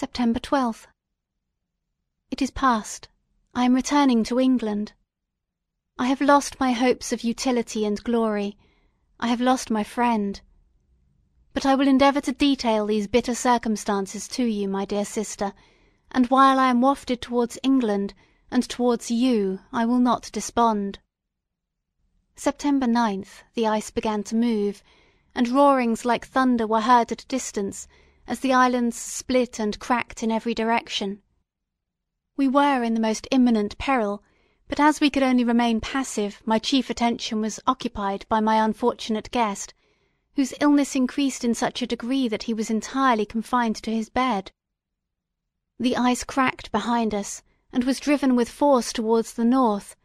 September 12th. It is past. I am returning to England. I have lost my hopes of utility and glory; I have lost my friend. But I will endeavour to detail these bitter circumstances to you, my dear sister, and while I am wafted towards England, and towards you, I will not despond. September 9th the ice began to move, and roarings like thunder were heard at a distance as the islands split and cracked in every direction. We were in the most imminent peril, but as we could only remain passive my chief attention was occupied by my unfortunate guest whose illness increased in such a degree that he was entirely confined to his bed. The ice cracked behind us, and was driven with force towards the north;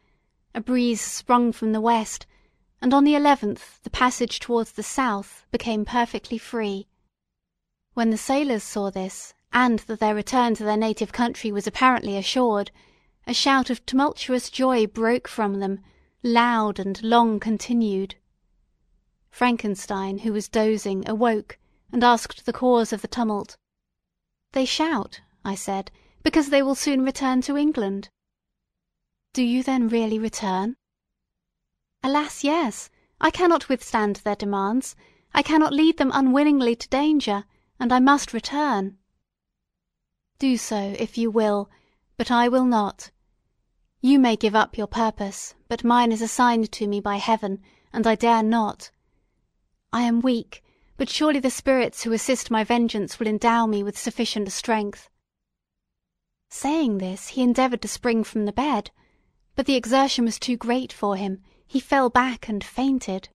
a breeze sprung from the west, and on the eleventh the passage towards the south became perfectly free. When the sailors saw this, and that their return to their native country was apparently assured, a shout of tumultuous joy broke from them, loud and long continued. Frankenstein, who was dozing, awoke, and asked the cause of the tumult. "They shout," I said, "because they will soon return to England." "Do you then really return?" "Alas, yes! I cannot withstand their demands; I cannot lead them unwillingly to danger, and I must return." "Do so, if you will, but I will not. You may give up your purpose, but mine is assigned to me by Heaven, and I dare not. I am weak, but surely the spirits who assist my vengeance will endow me with sufficient strength." Saying this, he endeavoured to spring from the bed, but the exertion was too great for him; he fell back and fainted.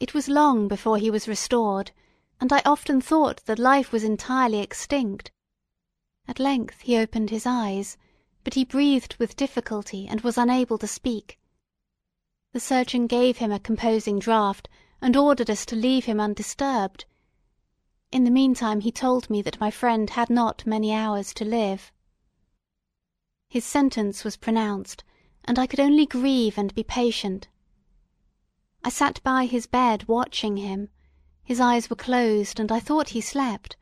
It was long before he was restored, and I often thought that life was entirely extinct. At length he opened his eyes, but he breathed with difficulty, and was unable to speak. The surgeon gave him a composing draught, and ordered us to leave him undisturbed. In the meantime he told me that my friend had not many hours to live. His sentence was pronounced, and I could only grieve and be patient. I sat by his bed watching him; his eyes were closed, and I thought he slept,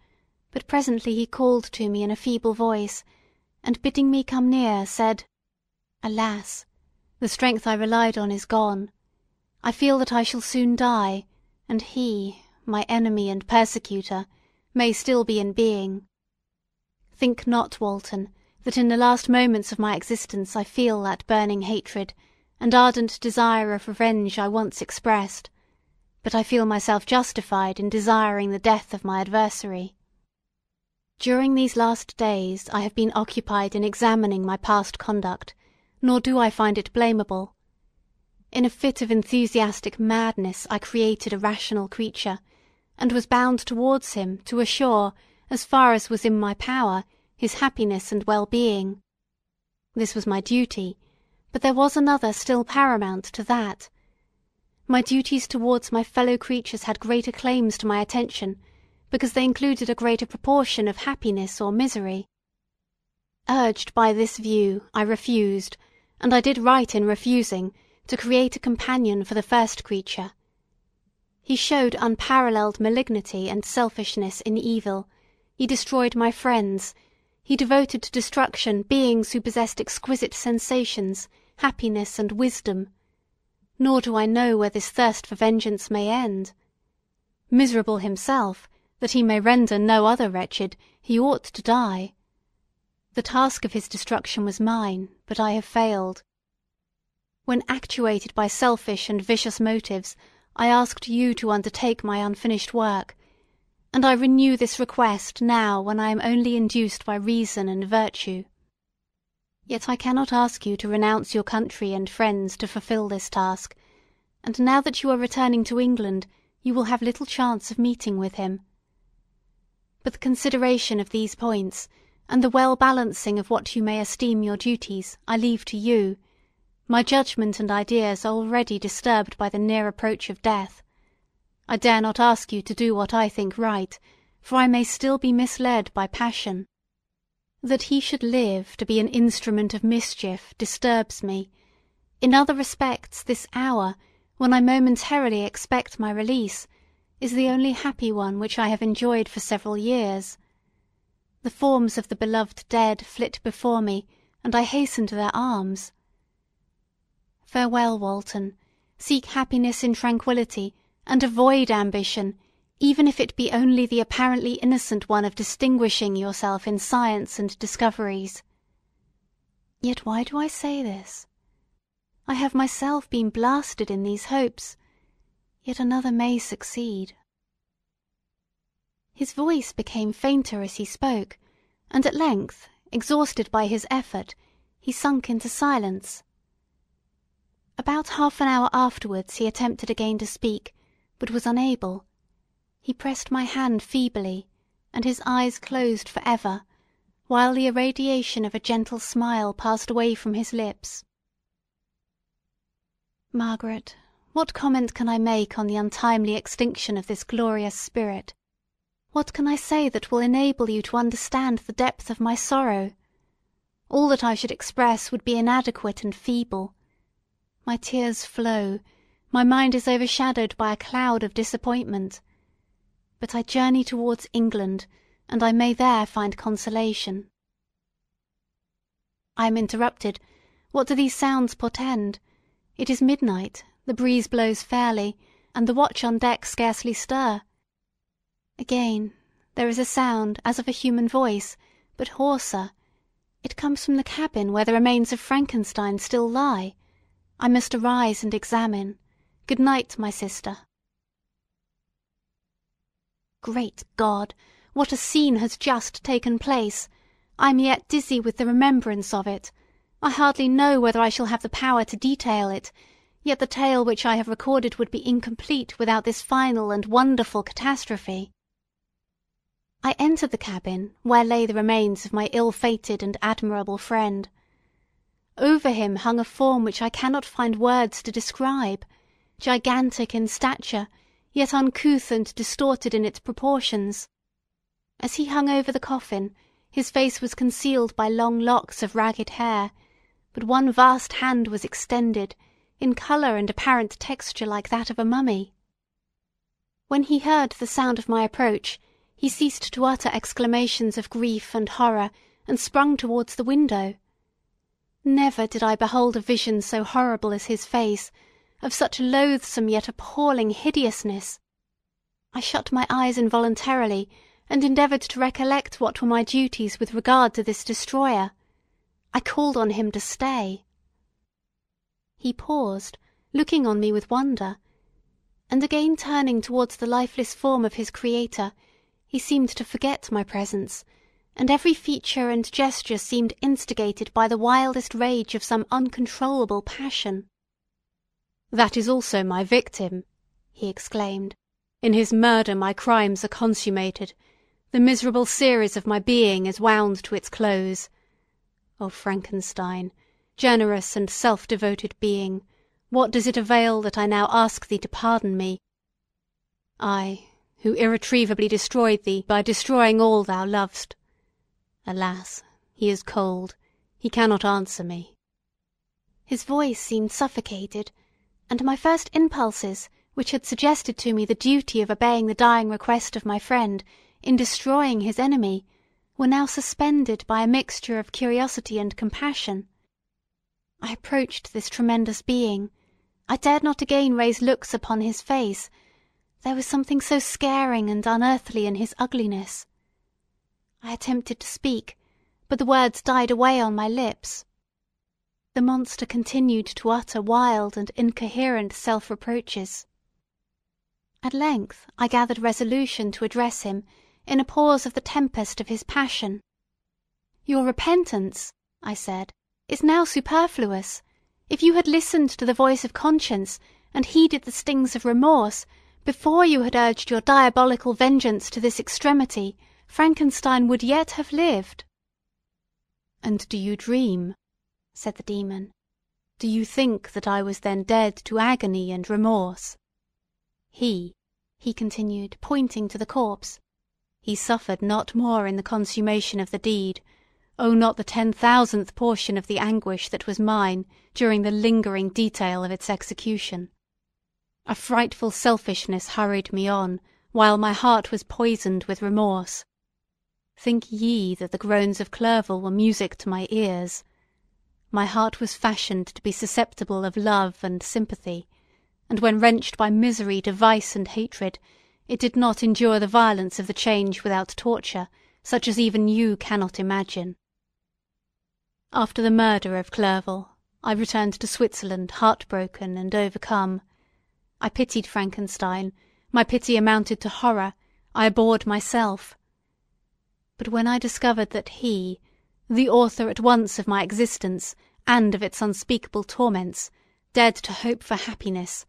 but presently he called to me in a feeble voice, and bidding me come near, said, "Alas! The strength I relied on is gone. I feel that I shall soon die, and he, my enemy and persecutor, may still be in being. Think not, Walton, that in the last moments of my existence I feel that burning hatred, and ardent desire of revenge I once expressed, but I feel myself justified in desiring the death of my adversary. During these last days I have been occupied in examining my past conduct nor do I find it blamable. In a fit of enthusiastic madness I created a rational creature, and was bound towards him to assure, as far as was in my power, his happiness and well being. This was my duty, but there was another still paramount to that. My duties towards my fellow creatures had greater claims to my attention, because they included a greater proportion of happiness or misery. Urged by this view, I refused, and I did right in refusing, to create a companion for the first creature. He showed unparalleled malignity and selfishness in evil; he destroyed my friends; he devoted to destruction beings who possessed exquisite sensations, happiness, and wisdom. Nor do I know where this thirst for vengeance may end. Miserable himself, that he may render no other wretched, he ought to die. The task of his destruction was mine, but I have failed. When actuated by selfish and vicious motives, I asked you to undertake my unfinished work, and I renew this request now when I am only induced by reason and virtue. Yet I cannot ask you to renounce your country and friends to fulfil this task, and now that you are returning to England you will have little chance of meeting with him. But the consideration of these points and the well balancing of what you may esteem your duties, I leave to you; my judgment and ideas are already disturbed by the near approach of death. I dare not ask you to do what I think right, for I may still be misled by passion. That he should live to be an instrument of mischief disturbs me; in other respects this hour, when I momentarily expect my release, is the only happy one which I have enjoyed for several years. The forms of the beloved dead flit before me, and I hasten to their arms. Farewell, Walton; seek happiness in tranquillity, and avoid ambition, even if it be only the apparently innocent one of distinguishing yourself in science and discoveries. Yet why do I say this? I have myself been blasted in these hopes, yet another may succeed. His voice became fainter as he spoke, and at length, exhausted by his effort, he sunk into silence. About half an hour afterwards he attempted again to speak, but was unable. He pressed my hand feebly, and his eyes closed for ever, while the irradiation of a gentle smile passed away from his lips. Margaret, what comment can I make on the untimely extinction of this glorious spirit? What can I say that will enable you to understand the depth of my sorrow? All that I should express would be inadequate and feeble. My tears flow, my mind is overshadowed by a cloud of disappointment. But I journey towards England, and I may there find consolation. I am interrupted. What do these sounds portend? It is midnight, the breeze blows fairly, and the watch on deck scarcely stir. Again, there is a sound as of a human voice, but hoarser. It comes from the cabin where the remains of Frankenstein still lie. I must arise and examine. Good night, my sister. Great God! What a scene has just taken place! I am yet dizzy with the remembrance of it. I hardly know whether I shall have the power to detail it, yet the tale which I have recorded would be incomplete without this final and wonderful catastrophe. I entered the cabin where lay the remains of my ill-fated and admirable friend. Over him hung a form which I cannot find words to describe, gigantic in stature, yet uncouth and distorted in its proportions. As he hung over the coffin, his face was concealed by long locks of ragged hair, but one vast hand was extended, in colour and apparent texture like that of a mummy. When he heard the sound of my approach, he ceased to utter exclamations of grief and horror, and sprung towards the window. Never did I behold a vision so horrible as his face, of such loathsome yet appalling hideousness. I shut my eyes involuntarily, and endeavoured to recollect what were my duties with regard to this destroyer. I called on him to stay. He paused, looking on me with wonder, and again turning towards the lifeless form of his creator, he seemed to forget my presence, and every feature and gesture seemed instigated by the wildest rage of some uncontrollable passion. "That is also my victim!" he exclaimed. "In his murder my crimes are consummated. The miserable series of my being is wound to its close. O Frankenstein, generous and self-devoted being, what does it avail that I now ask thee to pardon me? I, who irretrievably destroyed thee by destroying all thou lovest. Alas, he is cold, he cannot answer me." His voice seemed suffocated, and my first impulses, which had suggested to me the duty of obeying the dying request of my friend in destroying his enemy, were now suspended by a mixture of curiosity and compassion. I approached this tremendous being. I dared not again raise looks upon his face, there was something so scaring and unearthly in his ugliness. I attempted to speak, but the words died away on my lips. The monster continued to utter wild and incoherent self-reproaches. At length I gathered resolution to address him in a pause of the tempest of his passion. "Your repentance," I said, "is now superfluous. If you had listened to the voice of conscience, and heeded the stings of remorse, before you had urged your diabolical vengeance to this extremity, Frankenstein would yet have lived." "And do you dream?" Said the Demon. "Do you think that I was then dead to agony and remorse? He," he continued, pointing to the corpse, "he suffered not more in the consummation of the deed, oh, not the ten thousandth portion of the anguish that was mine during the lingering detail of its execution. A frightful selfishness hurried me on, while my heart was poisoned with remorse. Think ye that the groans of Clerval were music to my ears? My heart was fashioned to be susceptible of love and sympathy, and when wrenched by misery to vice and hatred, it did not endure the violence of the change without torture, such as even you cannot imagine. After the murder of Clerval, I returned to Switzerland heartbroken and overcome. I pitied Frankenstein, my pity amounted to horror, I abhorred myself. But when I discovered that he, the author at once of my existence and of its unspeakable torments, dared to hope for happiness,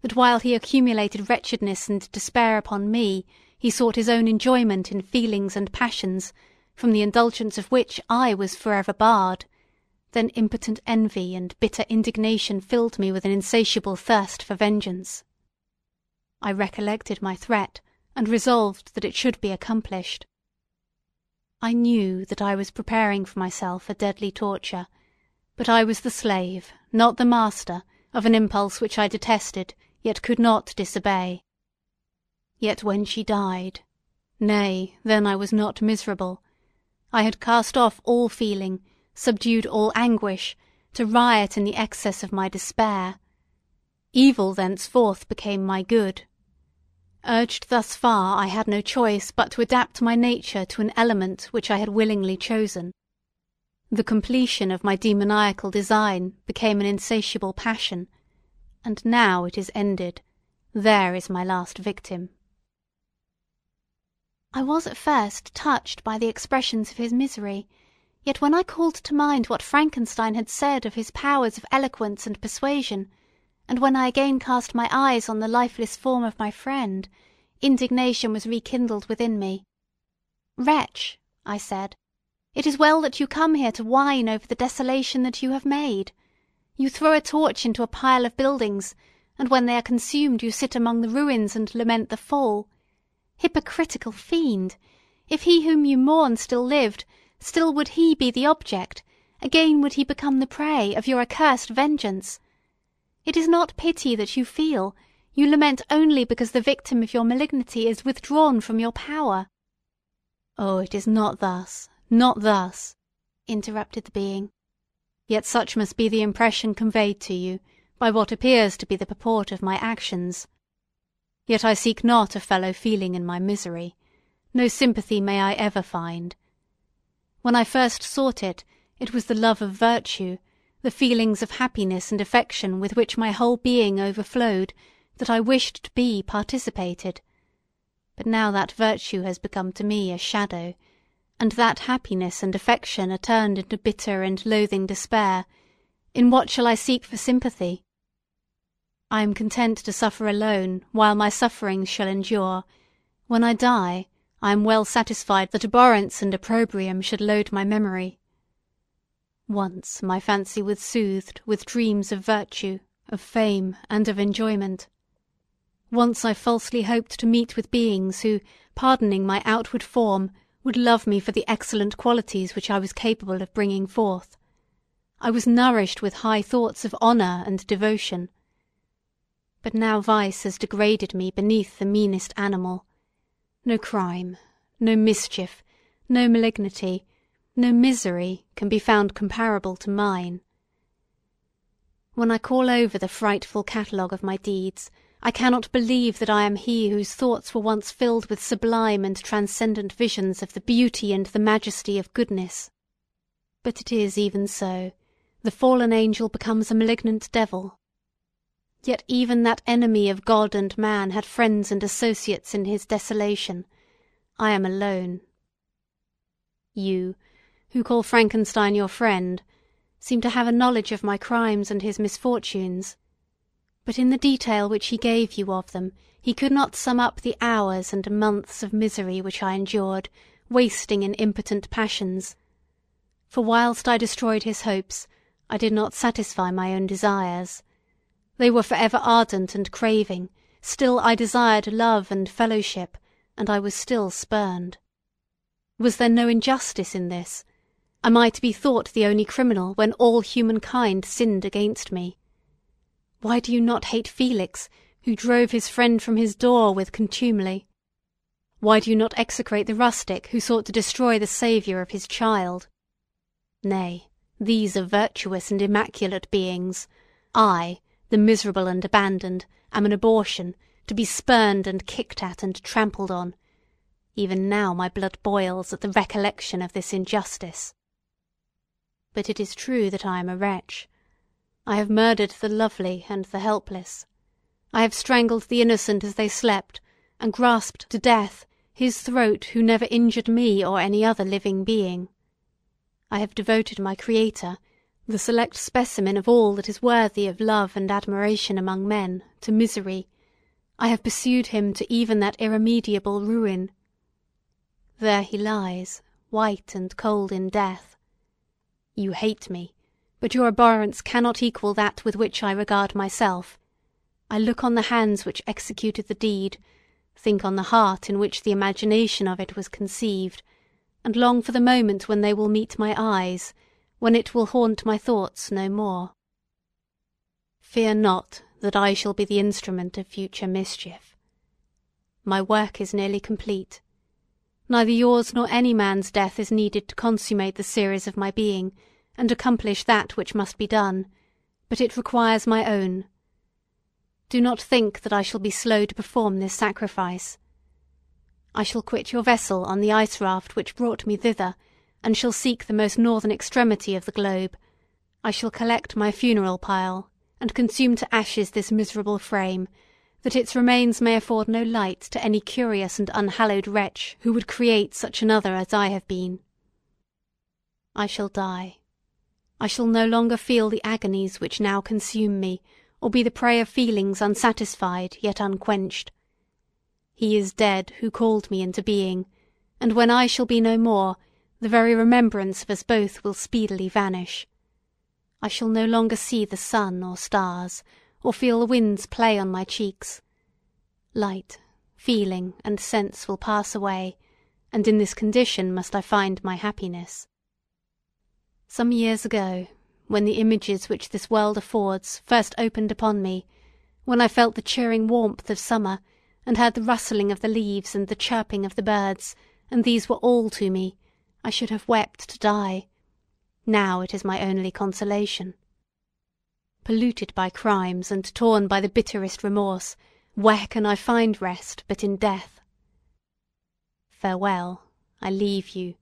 that while he accumulated wretchedness and despair upon me, he sought his own enjoyment in feelings and passions, from the indulgence of which I was forever barred, then impotent envy and bitter indignation filled me with an insatiable thirst for vengeance. I recollected my threat, and resolved that it should be accomplished. I knew that I was preparing for myself a deadly torture, but I was the slave, not the master, of an impulse which I detested, yet could not disobey. Yet when she died, nay, then I was not miserable. I had cast off all feeling, subdued all anguish, to riot in the excess of my despair. Evil thenceforth became my good. Urged thus far, I had no choice but to adapt my nature to an element which I had willingly chosen. The completion of my demoniacal design became an insatiable passion, and now it is ended. There is my last victim. I was at first touched by the expressions of his misery, yet when I called to mind what Frankenstein had said of his powers of eloquence and persuasion, and when I again cast my eyes on the lifeless form of my friend, indignation was rekindled within me. Wretch, I said, it is well that you come here to whine over the desolation that you have made. You throw a torch into a pile of buildings, and when they are consumed you sit among the ruins and lament the fall. Hypocritical fiend! If he whom you mourn still lived, still would he be the object, again would he become the prey, of your accursed vengeance. It is not pity that you feel, you lament only because the victim of your malignity is withdrawn from your power. Oh, it is not thus, not thus, interrupted the being. Yet such must be the impression conveyed to you by what appears to be the purport of my actions. Yet I seek not a fellow feeling in my misery. No sympathy may I ever find. When I first sought it, it was the love of virtue, the feelings of happiness and affection with which my whole being overflowed, that I wished to be participated. But now that virtue has become to me a shadow, and that happiness and affection are turned into bitter and loathing despair, in what shall I seek for sympathy? I am content to suffer alone while my sufferings shall endure. When I die, I am well satisfied that abhorrence and opprobrium should load my memory. Once my fancy was soothed with dreams of virtue, of fame, and of enjoyment. Once I falsely hoped to meet with beings who, pardoning my outward form, would love me for the excellent qualities which I was capable of bringing forth. I was nourished with high thoughts of honour and devotion. But now vice has degraded me beneath the meanest animal. No crime, no mischief, no malignity, no misery can be found comparable to mine. When I call over the frightful catalogue of my deeds, I cannot believe that I am he whose thoughts were once filled with sublime and transcendent visions of the beauty and the majesty of goodness. But it is even so. The fallen angel becomes a malignant devil. Yet even that enemy of God and man had friends and associates in his desolation. I am alone. You, who call Frankenstein your friend, seem to have a knowledge of my crimes and his misfortunes but in the detail which he gave you of them he could not sum up the hours and months of misery which I endured, wasting in impotent passions. For whilst I destroyed his hopes, I did not satisfy my own desires. They were for ever ardent and craving, still I desired love and fellowship, and I was still spurned. Was there no injustice in this? Am I to be thought the only criminal when all humankind sinned against me? Why do you not hate Felix, who drove his friend from his door with contumely? Why do you not execrate the rustic who sought to destroy the saviour of his child? Nay, these are virtuous and immaculate beings. I, the miserable and abandoned, am an abortion, to be spurned and kicked at and trampled on. Even now my blood boils at the recollection of this injustice. But it is true that I am a wretch. I have murdered the lovely and the helpless. I have strangled the innocent as they slept, and grasped to death his throat who never injured me or any other living being. I have devoted my Creator, the select specimen of all that is worthy of love and admiration among men, to misery. I have pursued him to even that irremediable ruin. There he lies, white and cold in death. You hate me, but your abhorrence cannot equal that with which I regard myself. I look on the hands which executed the deed, think on the heart in which the imagination of it was conceived, and long for the moment when they will meet my eyes, when it will haunt my thoughts no more. Fear not that I shall be the instrument of future mischief. My work is nearly complete. Neither yours nor any man's death is needed to consummate the series of my being, and accomplish that which must be done, but it requires my own. Do not think that I shall be slow to perform this sacrifice. I shall quit your vessel on the ice raft which brought me thither, and shall seek the most northern extremity of the globe. I shall collect my funeral pile, and consume to ashes this miserable frame, that its remains may afford no light to any curious and unhallowed wretch who would create such another as I have been. I shall die. I shall no longer feel the agonies which now consume me, or be the prey of feelings unsatisfied yet unquenched. He is dead who called me into being, and when I shall be no more, the very remembrance of us both will speedily vanish. I shall no longer see the sun or stars, or feel the winds play on my cheeks. Light, feeling, and sense will pass away, and in this condition must I find my happiness. Some years ago, when the images which this world affords first opened upon me, when I felt the cheering warmth of summer, and heard the rustling of the leaves and the chirping of the birds, and these were all to me, I should have wept to die. Now it is my only consolation. Polluted by crimes and torn by the bitterest remorse, where can I find rest but in death? Farewell, I leave you,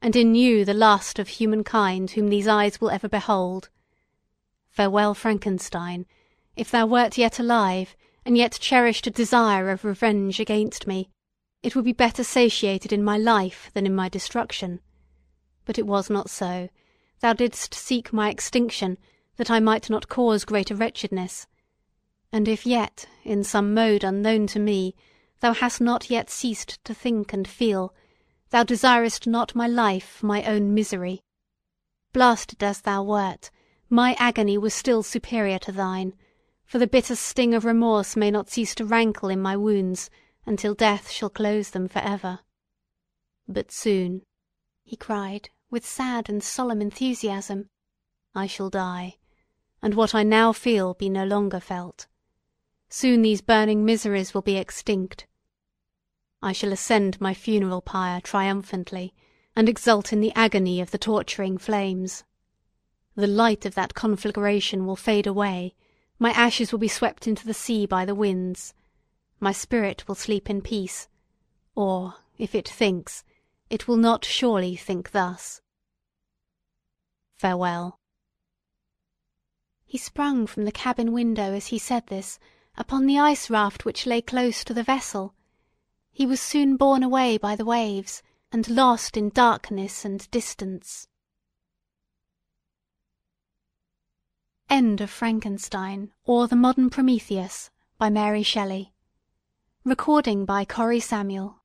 and in you the last of humankind whom these eyes will ever behold. Farewell, Frankenstein, if thou wert yet alive, and yet cherished a desire of revenge against me, it would be better satiated in my life than in my destruction. But it was not so. Thou didst seek my extinction, that I might not cause greater wretchedness. And if yet, in some mode unknown to me, thou hast not yet ceased to think and feel, thou desirest not my life, my own misery. Blasted as thou wert, my agony was still superior to thine, for the bitter sting of remorse may not cease to rankle in my wounds until death shall close them for ever. But soon, he cried, with sad and solemn enthusiasm, I shall die, and what I now feel be no longer felt. Soon these burning miseries will be extinct. I shall ascend my funeral pyre triumphantly, and exult in the agony of the torturing flames. The light of that conflagration will fade away, my ashes will be swept into the sea by the winds. My spirit will sleep in peace. Or, if it thinks, it will not surely think thus. Farewell. He sprung from the cabin window as he said this, upon the ice raft which lay close to the vessel. He was soon borne away by the waves, and lost in darkness and distance. End of Frankenstein or The Modern Prometheus by Mary Shelley. Recording by Corrie Samuel